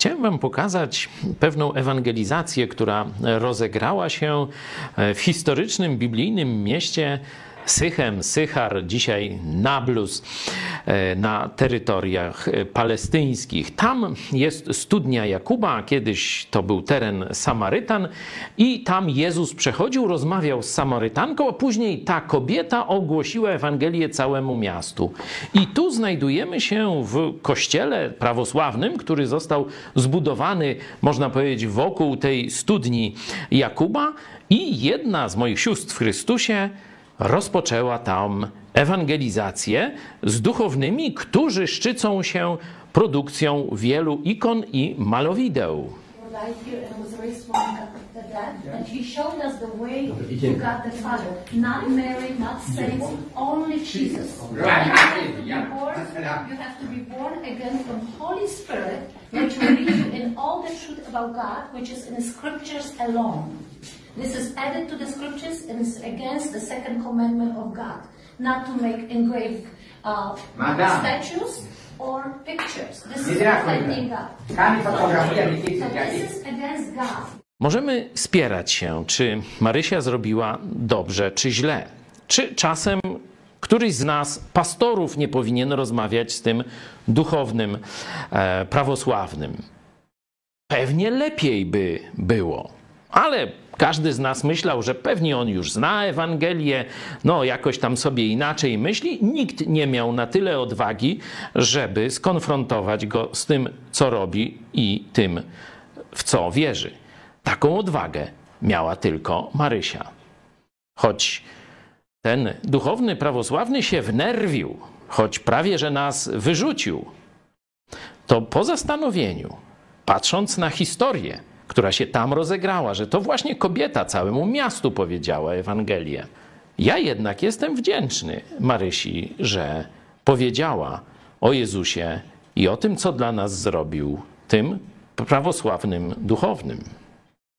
Chciałem Wam pokazać pewną ewangelizację, która rozegrała się w historycznym, biblijnym mieście Sychem, Sychar, dzisiaj Nablus, na terytoriach e, palestyńskich. Tam jest studnia Jakuba, kiedyś to był teren Samarytan i tam Jezus przechodził, rozmawiał z Samarytanką, a później ta kobieta ogłosiła Ewangelię całemu miastu. I tu znajdujemy się w kościele prawosławnym, który został zbudowany, można powiedzieć, wokół tej studni Jakuba i jedna z moich sióstr w Chrystusie rozpoczęła tam ewangelizację z duchownymi, którzy szczycą się produkcją wielu ikon i malowideł. This is added to the scriptures and is against the second commandment of God, not to make engraved uh, statues or pictures. This is offending God. So this is against God. Możemy spierać się, czy Marysia zrobiła dobrze, czy źle. Czy czasem któryś z nas, pastorów, nie powinien rozmawiać z tym duchownym, e, prawosławnym. Pewnie lepiej by było, ale każdy z nas myślał, że pewnie on już zna Ewangelię, no jakoś tam sobie inaczej myśli. Nikt nie miał na tyle odwagi, żeby skonfrontować go z tym, co robi i tym, w co wierzy. Taką odwagę miała tylko Marysia. Choć ten duchowny prawosławny się wnerwił, choć prawie że nas wyrzucił, to po zastanowieniu, patrząc na historię, która się tam rozegrała, że to właśnie kobieta całemu miastu powiedziała Ewangelię, ja jednak jestem wdzięczny Marysi, że powiedziała o Jezusie i o tym, co dla nas zrobił, tym prawosławnym duchownym.